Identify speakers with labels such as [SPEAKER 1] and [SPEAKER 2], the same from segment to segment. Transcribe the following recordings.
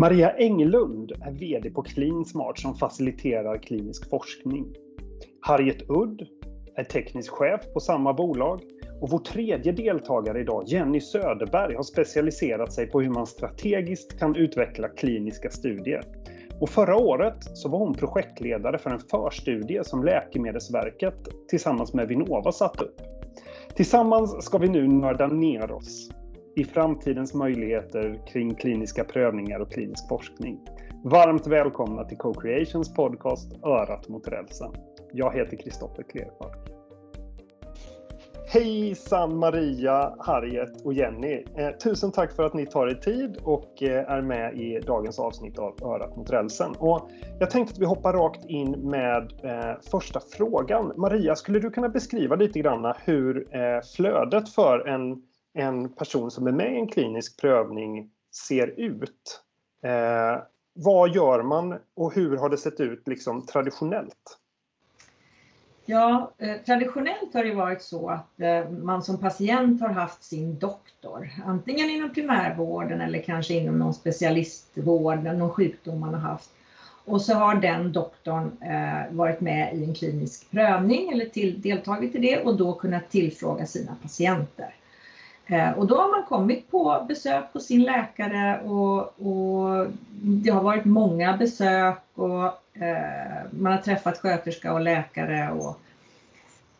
[SPEAKER 1] Maria Englund är VD på Cleansmart som faciliterar klinisk forskning. Harriet Udd är teknisk chef på samma bolag och vår tredje deltagare idag, Jenny Söderberg, har specialiserat sig på hur man strategiskt kan utveckla kliniska studier. Och förra året så var hon projektledare för en förstudie som Läkemedelsverket tillsammans med Vinnova satt upp. Tillsammans ska vi nu nörda ner oss i framtidens möjligheter kring kliniska prövningar och klinisk forskning. Varmt välkomna till Co-Creations podcast Örat mot rälsen. Jag heter Kristoffer Klerpark. Hejsan Maria, Harriet och Jenny! Eh, tusen tack för att ni tar er tid och eh, är med i dagens avsnitt av Örat mot rälsen. Och jag tänkte att vi hoppar rakt in med eh, första frågan. Maria, skulle du kunna beskriva lite grann hur eh, flödet för en en person som är med i en klinisk prövning ser ut. Eh, vad gör man och hur har det sett ut liksom, traditionellt?
[SPEAKER 2] Ja, eh, traditionellt har det varit så att eh, man som patient har haft sin doktor, antingen inom primärvården eller kanske inom någon specialistvård, någon sjukdom man har haft. Och så har den doktorn eh, varit med i en klinisk prövning eller till, deltagit i det och då kunnat tillfråga sina patienter. Eh, och då har man kommit på besök hos sin läkare och, och det har varit många besök och eh, man har träffat sköterska och läkare. Och,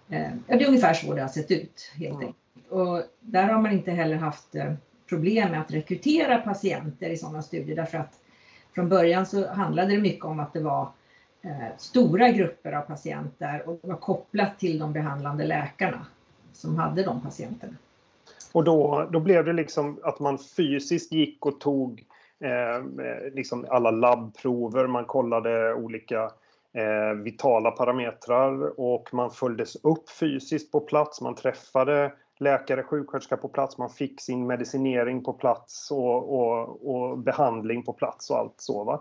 [SPEAKER 2] eh, ja, det är ungefär så det har sett ut helt mm. enkelt. Och där har man inte heller haft eh, problem med att rekrytera patienter i sådana studier därför att från början så handlade det mycket om att det var eh, stora grupper av patienter och var kopplat till de behandlande läkarna som hade de patienterna.
[SPEAKER 1] Och då, då blev det liksom att man fysiskt gick och tog eh, liksom alla labbprover, man kollade olika eh, vitala parametrar och man följdes upp fysiskt på plats, man träffade läkare, sjuksköterska på plats, man fick sin medicinering på plats och, och, och behandling på plats och allt så va?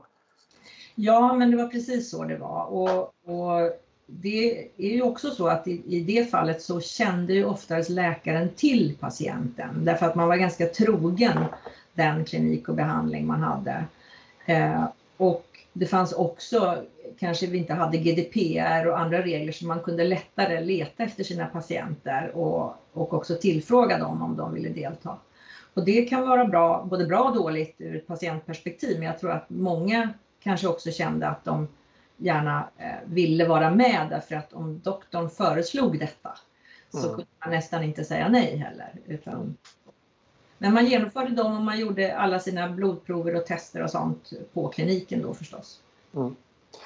[SPEAKER 2] Ja, men det var precis så det var. Och, och det är ju också så att i, i det fallet så kände ju oftast läkaren till patienten därför att man var ganska trogen den klinik och behandling man hade. Eh, och det fanns också, kanske vi inte hade GDPR och andra regler så man kunde lättare leta efter sina patienter och, och också tillfråga dem om de ville delta. Och det kan vara bra, både bra och dåligt ur ett patientperspektiv men jag tror att många kanske också kände att de gärna eh, ville vara med därför att om doktorn föreslog detta så mm. kunde man nästan inte säga nej heller. Utan, men man genomförde dem och man gjorde alla sina blodprover och tester och sånt på kliniken då förstås. Mm.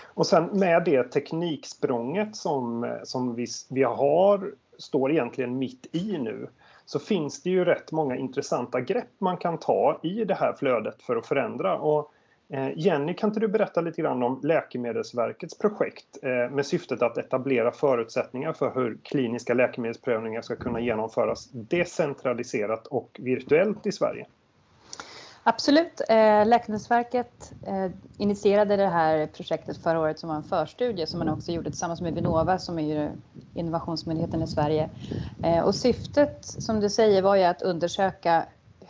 [SPEAKER 1] Och sen med det tekniksprånget som, som vi, vi har, står egentligen mitt i nu, så finns det ju rätt många intressanta grepp man kan ta i det här flödet för att förändra. Och Eh, Jenny, kan inte du berätta lite grann om Läkemedelsverkets projekt eh, med syftet att etablera förutsättningar för hur kliniska läkemedelsprövningar ska kunna genomföras decentraliserat och virtuellt i Sverige?
[SPEAKER 3] Absolut. Eh, Läkemedelsverket initierade det här projektet förra året som var en förstudie som man också gjorde tillsammans med Vinnova som är innovationsmyndigheten i Sverige. Och syftet som du säger var ju att undersöka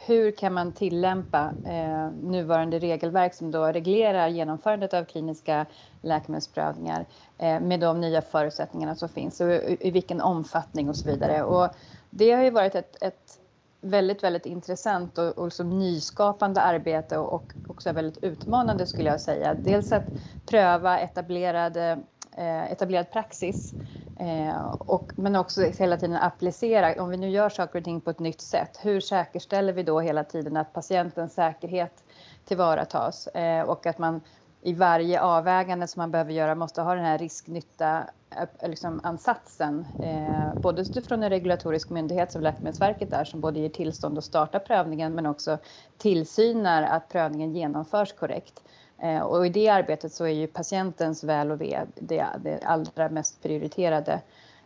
[SPEAKER 3] hur kan man tillämpa eh, nuvarande regelverk som då reglerar genomförandet av kliniska läkemedelsprövningar eh, med de nya förutsättningarna som finns och i, i, vilken omfattning och så vidare. Och det har ju varit ett, ett väldigt, väldigt intressant och, och liksom nyskapande arbete och, och också väldigt utmanande skulle jag säga. Dels att pröva etablerade Eh, etablerad praxis. Eh, och, men också hela tiden applicera, om vi nu gör saker och ting på ett nytt sätt, hur säkerställer vi då hela tiden att patientens säkerhet tillvaratas eh, och att man i varje avvägande som man behöver göra måste ha den här risknytta liksom ansatsen. Liksom både från en regulatorisk myndighet som Läkemedelsverket är som både ger tillstånd att starta prövningen men också tillsynar att prövningen genomförs korrekt. Eh, och i det arbetet så är ju patientens väl och ve det, det allra mest prioriterade.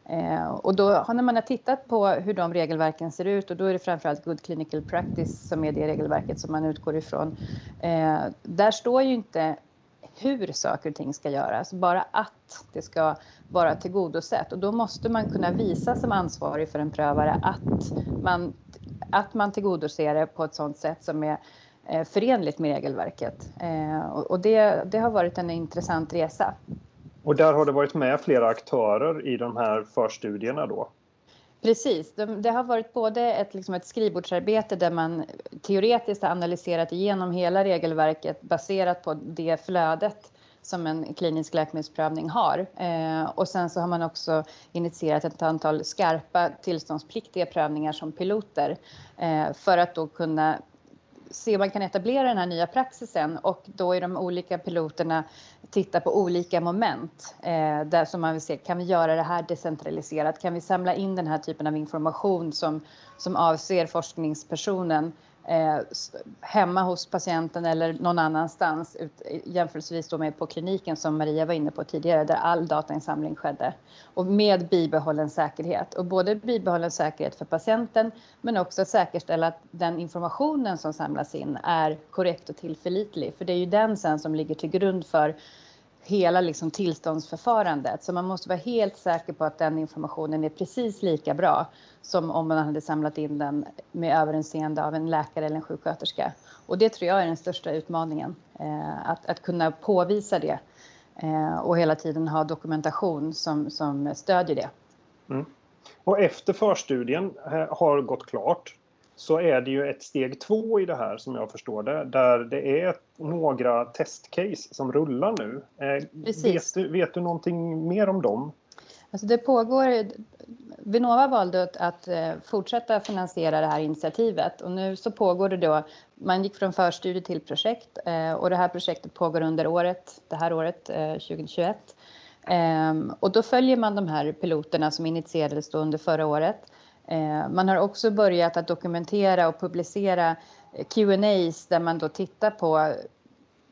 [SPEAKER 3] Eh, och då när man har tittat på hur de regelverken ser ut och då är det framförallt Good Clinical Practice som är det regelverket som man utgår ifrån. Eh, där står ju inte hur saker och ting ska göras, bara att det ska vara tillgodosett. Och då måste man kunna visa som ansvarig för en prövare att man, att man tillgodoser det på ett sådant sätt som är förenligt med regelverket. Eh, och det, det har varit en intressant resa.
[SPEAKER 1] Och där har det varit med flera aktörer i de här förstudierna då?
[SPEAKER 3] Precis, det har varit både ett, liksom ett skrivbordsarbete där man teoretiskt har analyserat igenom hela regelverket baserat på det flödet som en klinisk läkemedelsprövning har. Eh, och sen så har man också initierat ett antal skarpa tillståndspliktiga prövningar som piloter eh, för att då kunna se om man kan etablera den här nya praxisen och då är de olika piloterna titta på olika moment eh, där som man vill se, kan vi göra det här decentraliserat? Kan vi samla in den här typen av information som, som avser forskningspersonen eh, hemma hos patienten eller någon annanstans ut, jämförelsevis då med på kliniken som Maria var inne på tidigare där all datainsamling skedde. Och med bibehållen säkerhet. Och både bibehållen säkerhet för patienten men också säkerställa att den informationen som samlas in är korrekt och tillförlitlig. För det är ju den sen som ligger till grund för hela liksom tillståndsförfarandet. Så man måste vara helt säker på att den informationen är precis lika bra som om man hade samlat in den med överinseende av en läkare eller en sjuksköterska. Och det tror jag är den största utmaningen, eh, att, att kunna påvisa det eh, och hela tiden ha dokumentation som, som stödjer det. Mm.
[SPEAKER 1] Och efter förstudien eh, har gått klart så är det ju ett steg två i det här som jag förstår det, där det är några testcase som rullar nu. Vet du, vet du någonting mer om dem?
[SPEAKER 3] Alltså det pågår, Vinnova valde att, eh, fortsätta finansiera det här initiativet och nu så pågår det då, man gick från förstudie till projekt eh, och det här projektet pågår under året, det här året 2021. Eh, ehm, och då följer man de här piloterna som initierades då under förra året. Eh, man har också börjat att dokumentera och publicera eh, Q&As där man då tittar på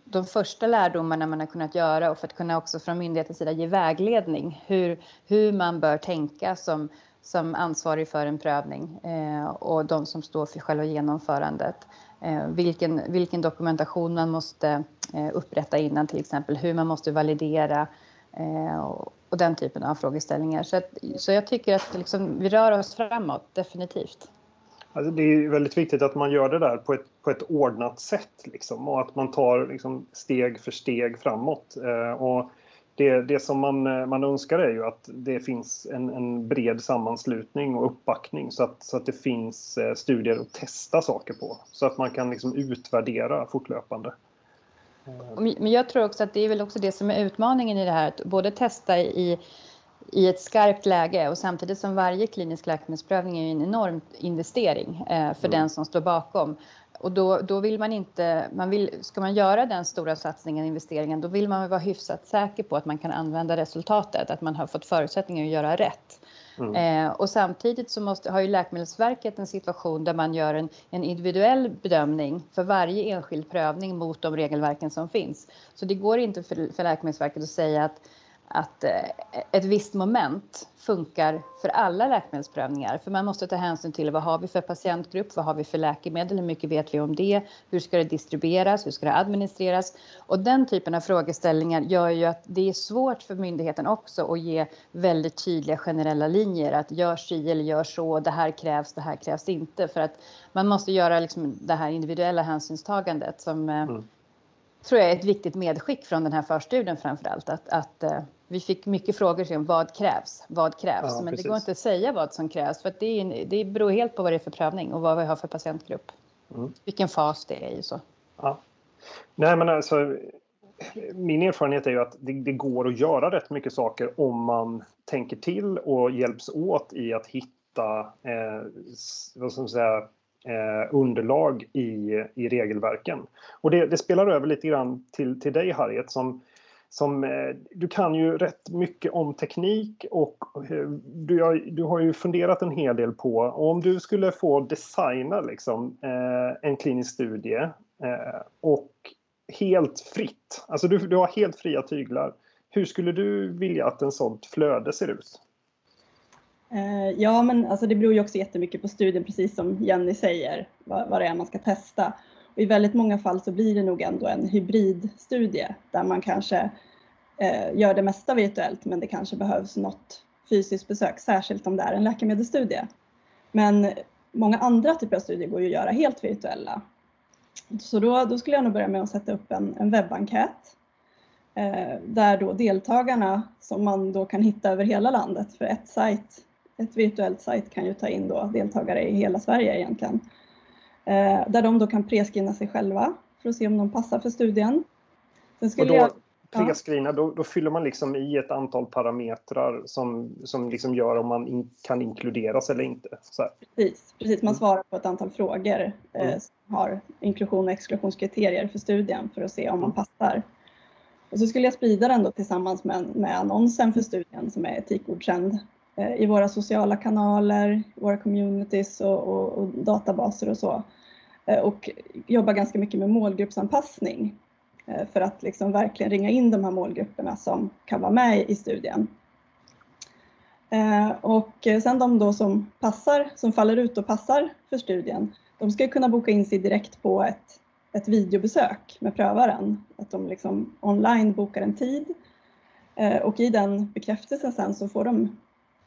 [SPEAKER 3] de första lärdomarna man har kunnat göra och för att kunna också från myndighetens sida ge vägledning hur, hur man bör tänka som, som ansvarig för en prövning eh, och de som står för själva genomförandet. Eh, vilken, vilken dokumentation man måste eh, upprätta innan till exempel, hur man måste validera eh, och, och, den typen av frågeställningar. Så, att, så jag tycker att liksom, vi rör oss framåt, definitivt.
[SPEAKER 1] Alltså det är väldigt viktigt att man gör det där på ett, på ett ordnat sätt liksom, och att man tar liksom, steg för steg framåt. Eh, och det, det som man, eh, man önskar är ju att det finns en, en bred sammanslutning och uppbackning så att, så att det finns eh, studier att testa saker på. Så att man kan liksom utvärdera fortlöpande.
[SPEAKER 3] Men jag tror också att det är väl också det som är utmaningen i det här, att både testa i i ett skarpt läge och samtidigt som varje klinisk läkemedelsprövning är en enorm investering eh, för mm. den som står bakom. Och då, då vill man inte, man vill, ska man göra den stora satsningen, investeringen, då vill man vara hyfsat säker på att man kan använda resultatet, att man har fått förutsättningar att göra rätt. Mm. Eh, och samtidigt så måste, har ju Läkemedelsverket en situation där man gör en, en, individuell bedömning för varje enskild prövning mot de regelverken som finns. Så det går inte för, för Läkemedelsverket att säga att att eh, ett visst moment funkar för alla läkemedelsprövningar. För man måste ta hänsyn till vad har vi för patientgrupp, vad har vi för läkemedel, hur mycket vet vi om det, hur ska det distribueras, hur ska det administreras? Och den typen av frågeställningar gör ju att det är svårt för myndigheten också att ge väldigt tydliga generella linjer att gör si eller gör så, det här krävs, det här krävs inte. För att man måste göra liksom det här individuella hänsynstagandet som eh, mm tror jag är ett viktigt medskick från den här förstudien framför allt. Att, att uh, vi fick mycket frågor om vad krävs, vad krävs? Ja, Men precis. det går inte att säga vad som krävs för det, är, det beror helt på vad det är för prövning och vad vi har för patientgrupp. Mm. Vilken fas det är i så.
[SPEAKER 1] Ja. Nej men alltså min erfarenhet är ju att det, det, går att göra rätt mycket saker om man tänker till och hjälps åt i att hitta eh, vad ska man säga, eh, underlag i, i regelverken. Och det, det, spelar över lite grann till, till dig Harriet som, som eh, du kan ju rätt mycket om teknik och eh, du, har, du har ju funderat en hel del på om du skulle få designa liksom, eh, en klinisk studie och helt fritt, alltså du, du har helt fria tyglar. Hur skulle du vilja att en sånt flöde ser ut?
[SPEAKER 4] Ja, men alltså det beror ju också jättemycket på studien, precis som Jenny säger, vad, vad det är man ska testa. Och I väldigt många fall så blir det nog ändå en hybridstudie där man kanske eh, gör det mesta virtuellt, men det kanske behövs något fysiskt besök, särskilt om det är en läkemedelsstudie. Men många andra typer av studier går ju att göra helt virtuella. Så då, då skulle jag nog börja med att sätta upp en, en webbenkät eh, där då deltagarna som man då kan hitta över hela landet för ett sajt, ett virtuellt sajt kan ju ta in då deltagare i hela Sverige egentligen. Eh, där de då kan preskrina sig själva för att se om de passar för studien.
[SPEAKER 1] Sen skulle och då, jag, preskrina, då, då, fyller man liksom i ett antal parametrar som, som liksom gör om man in, kan inkluderas eller inte.
[SPEAKER 4] Precis, precis, man mm. svarar på ett antal frågor eh, mm. som har inklusion och exklusionskriterier för studien för att se om man mm. passar. Och så skulle jag sprida den då tillsammans med, med annonsen för studien som är etikgodkänd eh, i våra sociala kanaler, våra communities och, och, och databaser och så. Eh, och jobba ganska mycket med målgruppsanpassning Eh, för att liksom verkligen ringa in de här målgrupperna som kan vara med i studien. Eh, och sen de då som passar, som faller ut och passar för studien, de ska kunna boka in sig direkt på ett ett videobesök med prövaren. Att de liksom online bokar en tid eh, och i den bekräftelsen sen så får de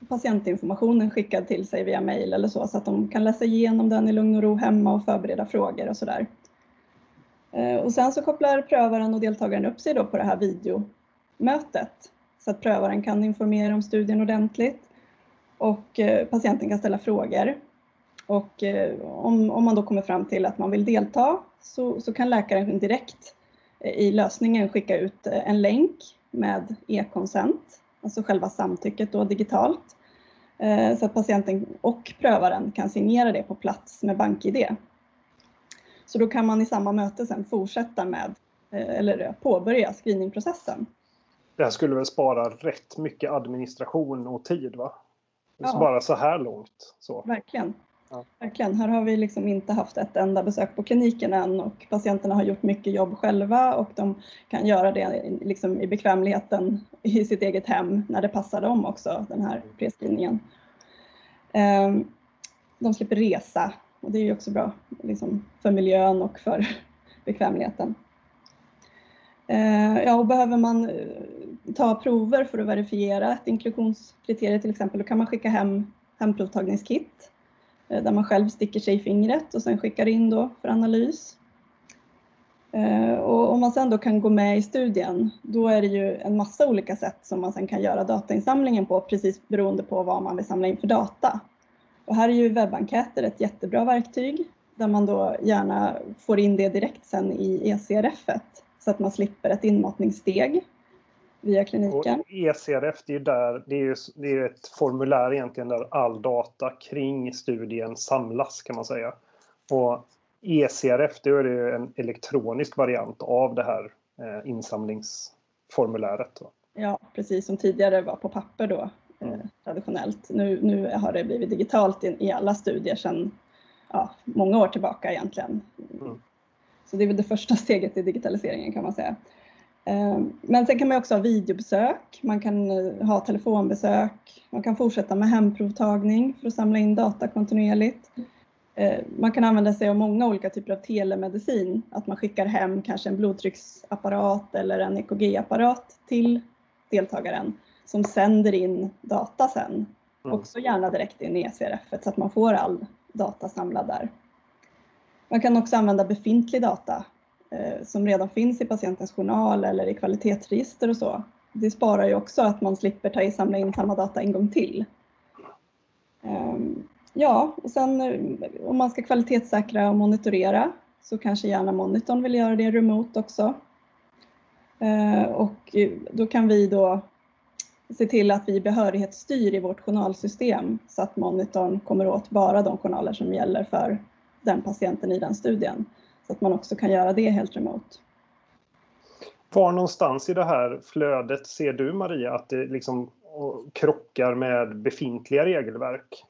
[SPEAKER 4] patientinformationen skickad till sig via mail eller så, så att de kan läsa igenom den i lugn och ro hemma och förbereda frågor och sådär. Eh, och sen så kopplar prövaren och deltagaren upp sig då på det här videomötet så att prövaren kan informera om studien ordentligt och eh, patienten kan ställa frågor. Och eh, om, om man då kommer fram till att man vill delta så, så kan läkaren direkt i lösningen skicka ut en länk med e-consent, alltså själva samtycket då digitalt, så att patienten och prövaren kan signera det på plats med BankID. Så då kan man i samma möte sen fortsätta med, eller påbörja screeningprocessen.
[SPEAKER 1] Det här skulle väl spara rätt mycket administration och tid va? Ja. Bara så här långt. Så.
[SPEAKER 4] Verkligen. Ja. Verkligen. Här har vi liksom inte haft ett enda besök på kliniken än och patienterna har gjort mycket jobb själva och de kan göra det liksom i bekvämligheten i sitt eget hem när det passar dem också, den här preskrivningen. Ehm, de slipper resa och det är ju också bra liksom, för miljön och för bekvämligheten. Eh, ja, och behöver man eh, ta prover för att verifiera ett inklusionskriterium till exempel, då kan man skicka hem hemprovtagningskit eh, där man själv sticker sig i fingret och sen skickar in då för analys. Och om man sen då kan gå med i studien, då är det ju en massa olika sätt som man sen kan göra datainsamlingen på, precis beroende på vad man vill samla in för data. Och här är ju webbenkäter ett jättebra verktyg där man då gärna får in det direkt sen i ECRF så att man slipper ett inmatningssteg via kliniken. Och
[SPEAKER 1] ECRF, det är, där, det, är, det är ett formulär egentligen där all data kring studien samlas kan man säga. Och ECRF, det är en elektronisk variant av det här eh, insamlingsformuläret.
[SPEAKER 4] Ja, precis som tidigare var på papper då. Traditionellt. Nu, nu har det blivit digitalt i, i alla studier sedan ja, många år tillbaka egentligen. Mm. Så det är väl det första steget i digitaliseringen kan man säga. Ehm, men sen kan man också ha videobesök, man kan eh, ha telefonbesök, man kan fortsätta med hemprovtagning för att samla in data kontinuerligt. Man kan använda sig av många olika typer av telemedicin, att man skickar hem kanske en blodtrycksapparat eller en EKG-apparat till deltagaren som sänder in data sen. Mm. Också gärna direkt in i ECRF så att man får all data samlad där. Man kan också använda befintlig data Eh, som redan finns i patientens journal eller i kvalitetsregister och så. Det sparar ju också att man slipper ta i samla in samma data en gång till. Ehm, ja, och sen eh, om man ska kvalitetssäkra och monitorera så kanske gärna monitorn vill göra det remote också. Eh, och då kan vi då se till att vi behörighetsstyr i vårt journalsystem så att monitorn kommer åt bara de journaler som gäller för den patienten i den studien. Så att man också kan göra det helt remote.
[SPEAKER 1] Var någonstans i det här flödet ser du Maria att det liksom krockar med befintliga regelverk?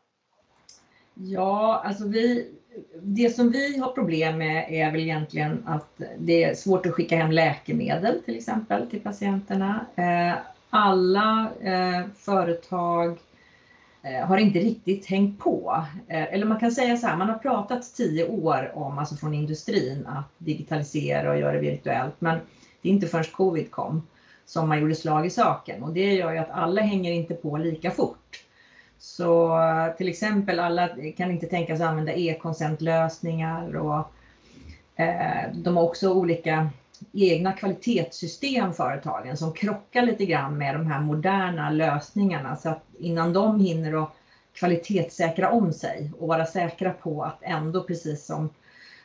[SPEAKER 2] Ja, alltså vi, det som vi har problem med är väl egentligen att det är svårt att skicka hem läkemedel till exempel till patienterna. Alla eh, företag Eh, har inte riktigt hängt på. Eh, eller man kan säga så här, man har pratat tio år om, alltså från industrin, att digitalisera och göra det virtuellt. Men det är inte förrän covid kom som man gjorde slag i saken och det gör ju att alla hänger inte på lika fort. Så eh, till exempel alla kan inte tänka sig att använda e-konsentlösningar och Eh, de har också olika egna kvalitetssystem företagen som krockar lite grann med de här moderna lösningarna så att innan de hinner att kvalitetssäkra om sig och vara säkra på att ändå precis som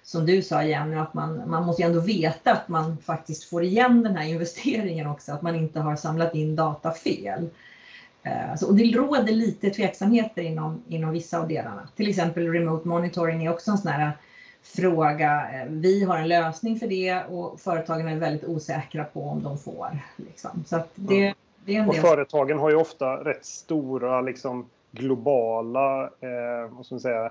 [SPEAKER 2] som du sa Jenny, att man, man måste ändå veta att man faktiskt får igen den här investeringen också, att man inte har samlat in data fel. Eh, så, och det råder lite tveksamheter inom, inom vissa av delarna. Till exempel remote monitoring är också en sån här fråga. Eh, vi har en lösning för det och företagen är väldigt osäkra på om de får. Liksom. Så det, det, är en
[SPEAKER 1] och företagen har ju ofta rätt stora liksom, globala eh, vad ska man säga,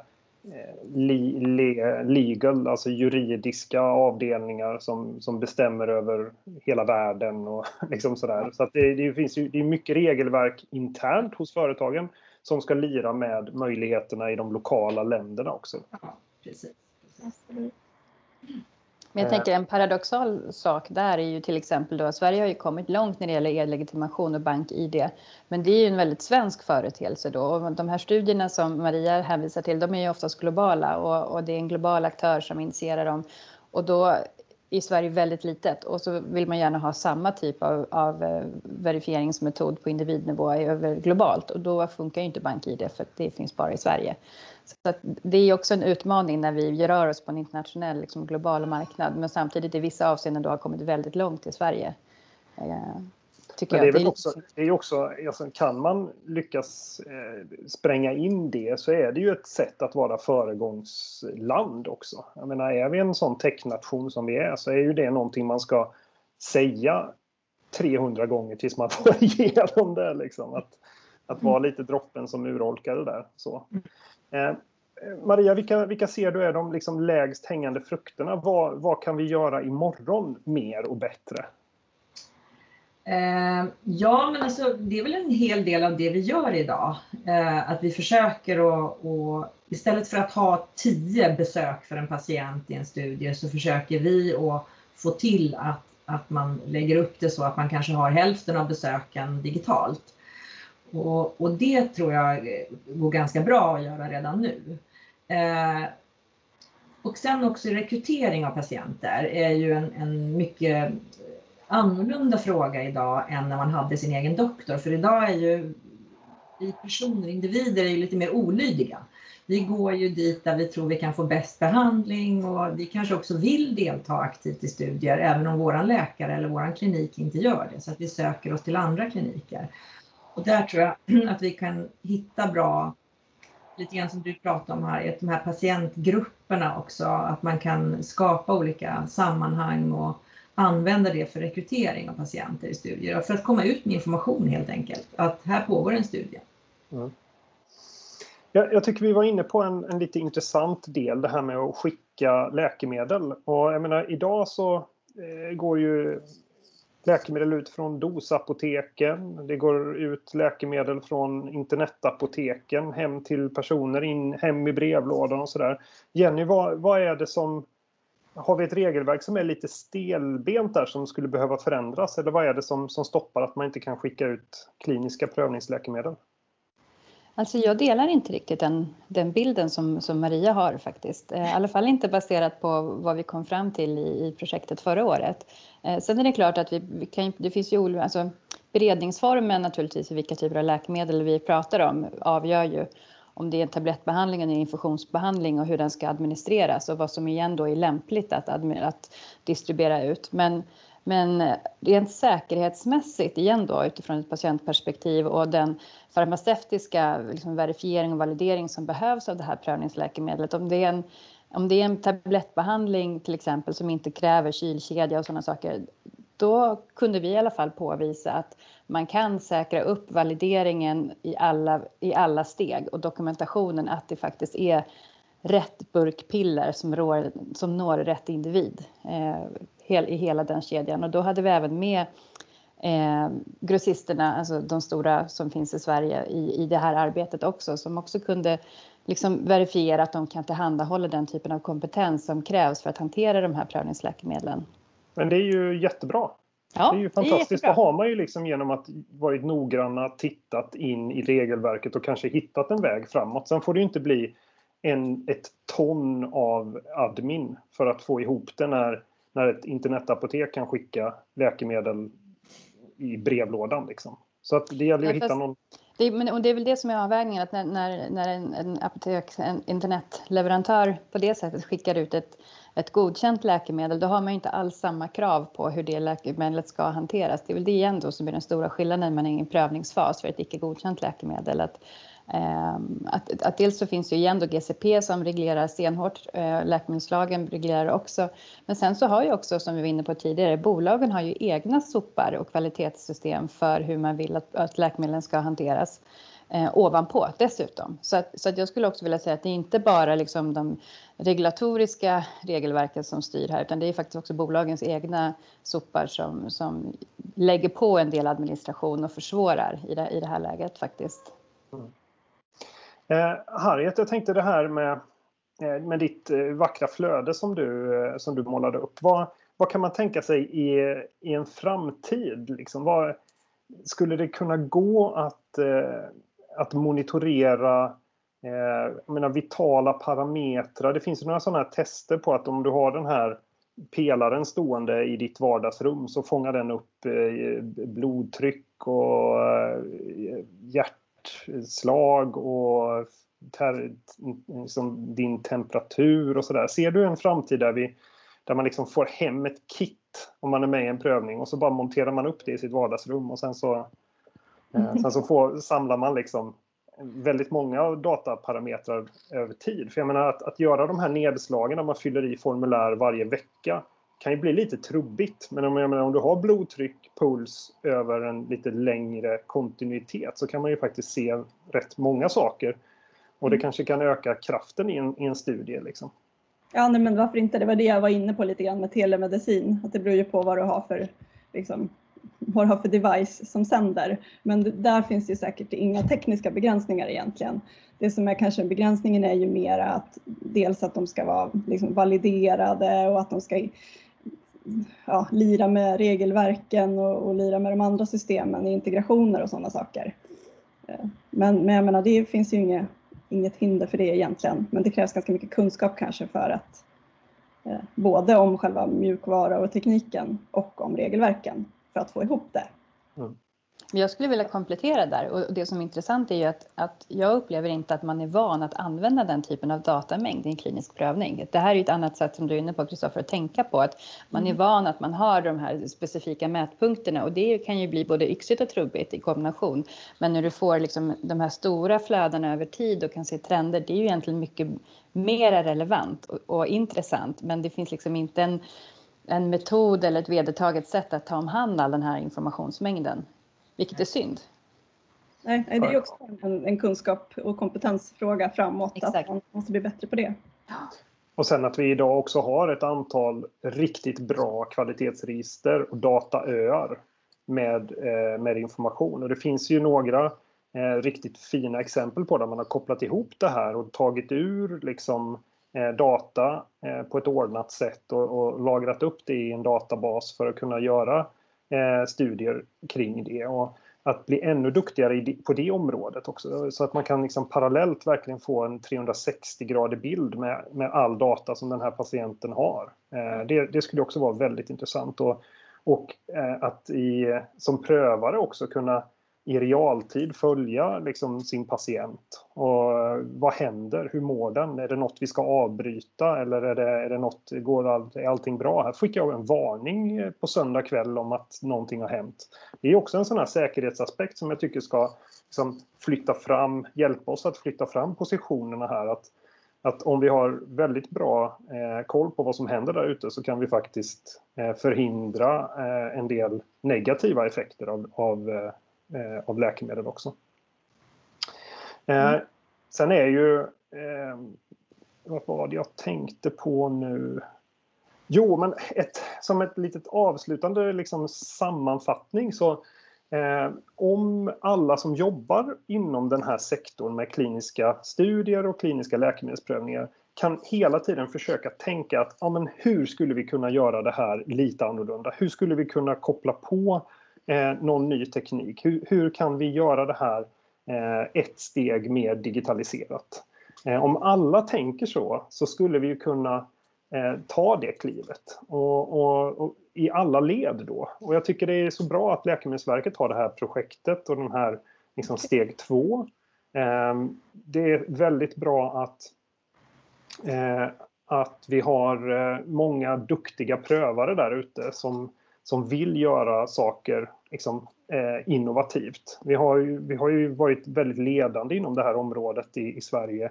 [SPEAKER 1] eh, legal, alltså juridiska avdelningar som, som bestämmer över hela världen och liksom sådär. Så det, det finns ju det är mycket regelverk internt hos företagen som ska lira med möjligheterna i de lokala länderna också.
[SPEAKER 2] Ja, precis.
[SPEAKER 3] Men jag tänker en paradoxal sak där är ju till exempel då Sverige har ju kommit långt när det gäller e-legitimation och bank-id. Men det är ju en väldigt svensk företeelse då och de här studierna som Maria hänvisar till de är ju oftast globala och, och det är en global aktör som initierar dem. Och då i Sverige väldigt litet och så vill man gärna ha samma typ av, av eh, verifieringsmetod på individnivå över globalt och då funkar ju inte BankID för det finns bara i Sverige. Så det är också en utmaning när vi rör oss på en internationell liksom global marknad men samtidigt i vissa avseenden då har kommit väldigt långt i Sverige.
[SPEAKER 1] Eh, tycker Men det är väl också, det är också alltså, kan man lyckas eh, spränga in det så är det ju ett sätt att vara föregångsland också. Jag menar, är vi en sån technation som vi är så är ju det någonting man ska säga 300 gånger tills man får igenom det. Liksom. Att, att vara lite droppen som urholkar det där. Så. Eh, Maria, vilka, vilka ser du är de liksom lägst hängande frukterna? Vad, vad kan vi göra imorgon mer och bättre?
[SPEAKER 2] Eh, ja, men alltså, det är väl en hel del av det vi gör idag. Eh, att vi försöker att, och, istället för att ha tio besök för en patient i en studie så försöker vi att få till att, att man lägger upp det så att man kanske har hälften av besöken digitalt. Och, och det tror jag går ganska bra att göra redan nu. Eh, och sen också rekrytering av patienter är ju en, en mycket annorlunda fråga idag än när man hade sin egen doktor. För idag är ju vi personer, individer, är ju lite mer olydiga. Vi går ju dit där vi tror vi kan få bäst behandling och vi kanske också vill delta aktivt i studier även om våran läkare eller våran klinik inte gör det. Så att vi söker oss till andra kliniker. Och där tror jag att vi kan hitta bra, lite grann som du pratade om här, de här patientgrupperna också, att man kan skapa olika sammanhang och använda det för rekrytering av patienter i studier för att komma ut med information helt enkelt, att här pågår en studie. Mm.
[SPEAKER 1] Jag, jag, tycker vi var inne på en, en lite intressant del, det här med att skicka läkemedel. Och jag menar, idag så eh, går ju läkemedel ut från dosapoteken. Det går ut läkemedel från internetapoteken hem till personer, in, hem i brevlådan och sådär. Jenny, vad, vad är det som har vi ett regelverk som är lite stelbent där som skulle behöva förändras eller vad är det som, som stoppar att man inte kan skicka ut kliniska prövningsläkemedel?
[SPEAKER 3] Alltså jag delar inte riktigt den, den bilden som, som Maria har faktiskt. Eh, I alla fall inte baserat på vad vi kom fram till i, i projektet förra året. Eh, sen är det klart att vi, vi kan, det finns ju olika, alltså beredningsformen naturligtvis för vilka typer av läkemedel vi pratar om avgör ju om det är en tablettbehandling eller infusionsbehandling och hur den ska administreras och vad som igen då är lämpligt att, att distribuera ut. Men, men eh, rent säkerhetsmässigt igen då utifrån ett patientperspektiv och den farmaceutiska liksom, verifiering och validering som behövs av det här prövningsläkemedlet. Om det är en, om det är en tablettbehandling till exempel som inte kräver kylkedja och sådana saker, då kunde vi i alla fall påvisa att man kan säkra upp valideringen i alla, i alla steg och dokumentationen att det faktiskt är rätt burkpiller som, rår, som når rätt individ eh, hel, i hela den kedjan. Och då hade vi även med eh, grossisterna, alltså de stora som finns i Sverige i, i det här arbetet också, som också kunde liksom verifiera att de kan tillhandahålla den typen av kompetens som krävs för att hantera de här prövningsläkemedlen.
[SPEAKER 1] Men det är ju jättebra. Ja, det är ju fantastiskt. Då har man ju liksom genom att varit noggranna tittat in i regelverket och kanske hittat en väg framåt. Sen får det ju inte bli en, ett ton av admin för att få ihop det när, när ett internetapotek kan skicka läkemedel i brevlådan. Liksom. Så att det gäller att hitta någon...
[SPEAKER 3] Det, men, och det är väl det som är avvägningen, att när, när, när en, en apotek, en internetleverantör på det sättet skickar ut ett, ett godkänt läkemedel, då har man inte alls samma krav på hur det läkemedlet ska hanteras. Det är väl det igen då som är den stora skillnaden när man är i en prövningsfas för ett icke godkänt läkemedel. Att, Ehm, att, att dels så finns ju igen då GCP som reglerar stenhårt, eh, läkemedelslagen reglerar också. Men sen så har ju också, som vi var inne på tidigare, bolagen har ju egna sopar och kvalitetssystem för hur man vill att, att läkemedlen ska hanteras eh, ovanpå dessutom. Så, att, så att jag skulle också vilja säga att det är inte bara liksom de regulatoriska regelverken som styr här utan det är faktiskt också bolagens egna sopar som, som lägger på en del administration och försvårar i det, i det här läget faktiskt. Mm.
[SPEAKER 1] Eh, Harriet, jag tänkte det här med, eh, med ditt eh, vackra flöde som du, eh, som du målade upp. Vad, vad kan man tänka sig i, i en framtid? Liksom, vad, skulle det kunna gå att eh, att monitorera eh, menar, vitala parametrar. Det finns ju några sådana här tester på att om du har den här pelaren stående i ditt vardagsrum så fångar den upp eh, blodtryck och eh, hjärtslag och ter, liksom din temperatur och sådär. Ser du en framtid där, vi, där man liksom får hem ett kit om man är med i en prövning och så bara monterar man upp det i sitt vardagsrum och sen så Eh, sen så får, samlar man liksom väldigt många dataparametrar över tid. För jag menar att, att göra de här nedslagen när man fyller i formulär varje vecka kan ju bli lite trubbigt. Men om, jag menar, om du har blodtryck, puls över en lite längre kontinuitet så kan man ju faktiskt se rätt många saker. Och det mm. kanske kan öka kraften i en, i en studie. Liksom.
[SPEAKER 4] Ja, nej, men varför inte? Det var det jag var inne på lite grann med telemedicin. Att det beror ju på vad du har för liksom, vad du har för device som sänder. Men där finns det säkert inga tekniska begränsningar egentligen. Det som är kanske begränsningen är ju mer att dels att de ska vara liksom validerade och att de ska ja, lira med regelverken och, och lira med de andra systemen i integrationer och sådana saker. Eh, men, men jag menar, det finns ju inget, inget hinder för det egentligen. Men det krävs ganska mycket kunskap kanske för att eh, både om själva mjukvara och tekniken och om regelverken för att få ihop det. Mm.
[SPEAKER 3] Jag skulle vilja komplettera där och det som är intressant är ju att, att jag upplever inte att man är van att använda den typen av datamängd i en klinisk prövning. Det här är ett annat sätt som du är inne på Kristoffer att tänka på att man är mm. van att man har de här specifika mätpunkterna och det kan ju bli både yxigt och trubbigt i kombination. Men när du får liksom de här stora flödena över tid och kan se trender, det är ju egentligen mycket mer relevant och, och intressant. Men det finns liksom inte en en metod eller ett vedertaget sätt att ta om hand all den här informationsmängden. Vilket är synd.
[SPEAKER 4] Nej, det är också en, en kunskap och kompetensfråga framåt. Exakt. Att man måste bli bättre på det.
[SPEAKER 1] Och sen att vi idag också har ett antal riktigt bra kvalitetsregister och dataöar med, eh, med information. Och det finns ju några eh, riktigt fina exempel på där man har kopplat ihop det här och tagit ur liksom Eh, data eh, på ett ordnat sätt och, och, lagrat upp det i en databas för att kunna göra eh, studier kring det. Och att bli ännu duktigare på det området också så att man kan liksom parallellt verkligen få en 360-gradig bild med, med all data som den här patienten har. Eh, det, det skulle också vara väldigt intressant och, och eh, att i, som prövare också kunna i realtid följa liksom sin patient. Och eh, vad händer? Hur mår den? Är det något vi ska avbryta eller är det, är det något, går all, är allting bra? Här fick jag en varning eh, på söndag kväll om att någonting har hänt. Det är också en sån här säkerhetsaspekt som jag tycker ska liksom flytta fram, hjälpa oss att flytta fram positionerna här. Att, att om vi har väldigt bra eh, koll på vad som händer där ute så kan vi faktiskt eh, förhindra eh, en del negativa effekter av, av eh, av läkemedel också. Eh, mm. Sen är ju, eh, vad var det jag tänkte på nu? Jo, men ett, som ett litet avslutande liksom, sammanfattning så eh, om alla som jobbar inom den här sektorn med kliniska studier och kliniska läkemedelsprövningar kan hela tiden försöka tänka att ja, men hur skulle vi kunna göra det här lite annorlunda? Hur skulle vi kunna koppla på eh, någon ny teknik. Hur, hur, kan vi göra det här eh, ett steg mer digitaliserat? Eh, om alla tänker så, så skulle vi kunna eh, ta det klivet och, och, och, i alla led då. Och jag tycker det är så bra att Läkemedelsverket har det här projektet och den här liksom steg två. Eh, det är väldigt bra att, eh, att vi har eh, många duktiga prövare där ute som, som vill göra saker liksom, eh, innovativt. Vi har, ju, vi har ju varit väldigt ledande inom det här området i, i Sverige.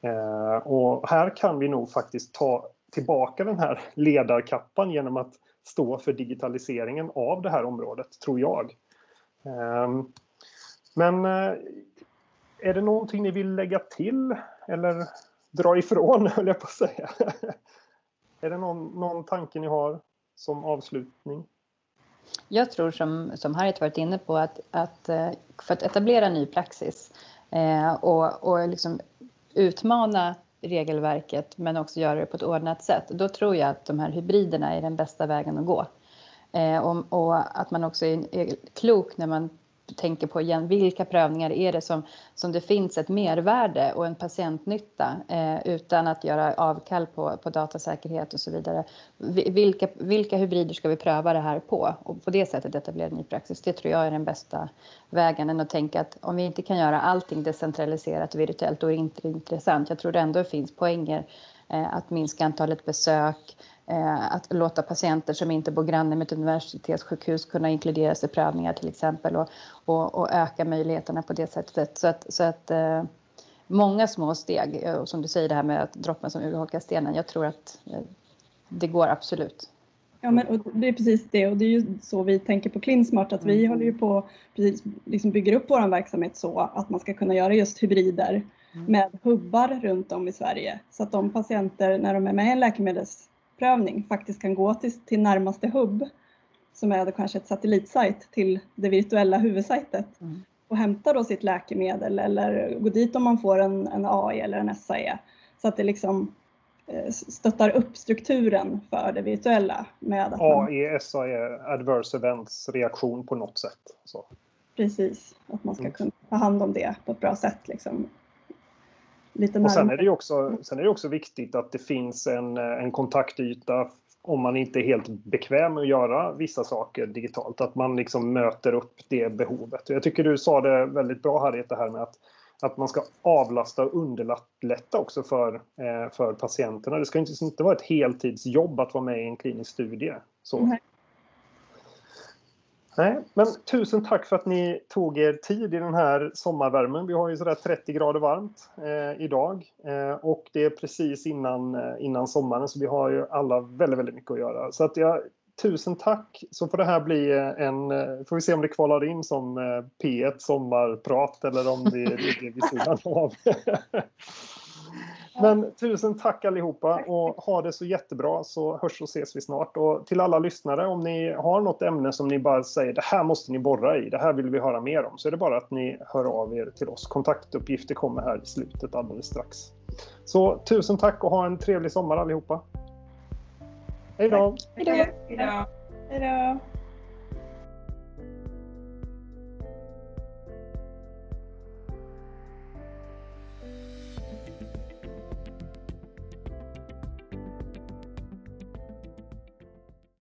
[SPEAKER 1] Eh, och här kan vi nog faktiskt ta tillbaka den här ledarkappan genom att stå för digitaliseringen av det här området, tror jag. Eh, men eh, är det någonting ni vill lägga till eller dra ifrån, höll jag på att säga? är det någon, någon tanke ni har som avslutning?
[SPEAKER 3] Jag tror som, som Harriet varit inne på att, att eh, för att etablera ny praxis eh, och, och liksom utmana regelverket men också göra det på ett ordnat sätt, då tror jag att de här hybriderna är den bästa vägen att gå. Eh, och, och, att man också är, är klok när man tänker på igen, vilka prövningar är det som, som det finns ett mervärde och en patientnytta eh, utan att göra avkall på, på datasäkerhet och så vidare. Vilka, vilka hybrider ska vi pröva det här på och på det sättet etablera ny praxis? Det tror jag är den bästa vägen än att tänka att om vi inte kan göra allting decentraliserat och virtuellt då är det inte intressant. Jag tror det ändå finns poänger eh, att minska antalet besök, att låta patienter som inte bor granne med ett universitetssjukhus kunna inkluderas i prövningar till exempel och, och, och öka möjligheterna på det sättet. Så att, så att eh, många små steg, eh, och som du säger det här med att droppen som urholkar stenen, jag tror att eh, det går absolut.
[SPEAKER 4] Ja, men och det är precis det och det är ju så vi tänker på Clinsmart att vi mm. håller ju på precis liksom bygger upp vår verksamhet så att man ska kunna göra just hybrider mm. med hubbar runt om i Sverige så att de patienter när de är med i en läkemedels prövning faktiskt kan gå till, till närmaste hubb som är kanske ett satellitsajt till det virtuella huvudsajtet mm. och hämta då sitt läkemedel eller gå dit om man får en, en AI eller en SAE. Så att det liksom eh, stöttar upp strukturen för det virtuella. Med
[SPEAKER 1] att AI, SAE, adverse events reaktion på något sätt. Så.
[SPEAKER 4] Precis, att man ska mm. kunna ta hand om det på ett bra sätt. Liksom
[SPEAKER 1] lite Och sen är, det också, sen är det också viktigt att det finns en, en kontaktyta om man inte är helt bekväm med att göra vissa saker digitalt. Att man liksom möter upp det behovet. Jag tycker du sa det väldigt bra Harriet, det här med att, att man ska avlasta och underlätta också för, eh, för patienterna. Det ska inte, inte vara ett heltidsjobb att vara med i en klinisk studie. Så. Mm. Nej, men tusen tack för att ni tog er tid i den här sommarvärmen. Vi har ju sådär 30 grader varmt eh, idag eh, och det är precis innan, eh, innan sommaren så vi har ju alla väldigt, väldigt mycket att göra. Så att jag, tusen tack! Så får det här bli eh, en, eh, får vi se om det kvalar in som eh, P1 sommarprat eller om det ligger vid sidan av. Men tusen tack allihopa och ha det så jättebra så hörs och ses vi snart. Och till alla lyssnare, om ni har något ämne som ni bara säger det här måste ni borra i, det här vill vi höra mer om, så är det bara att ni hör av er till oss. Kontaktuppgifter kommer här i slutet alldeles strax. Så tusen tack och ha en trevlig sommar allihopa. Hej då!
[SPEAKER 4] Hej då!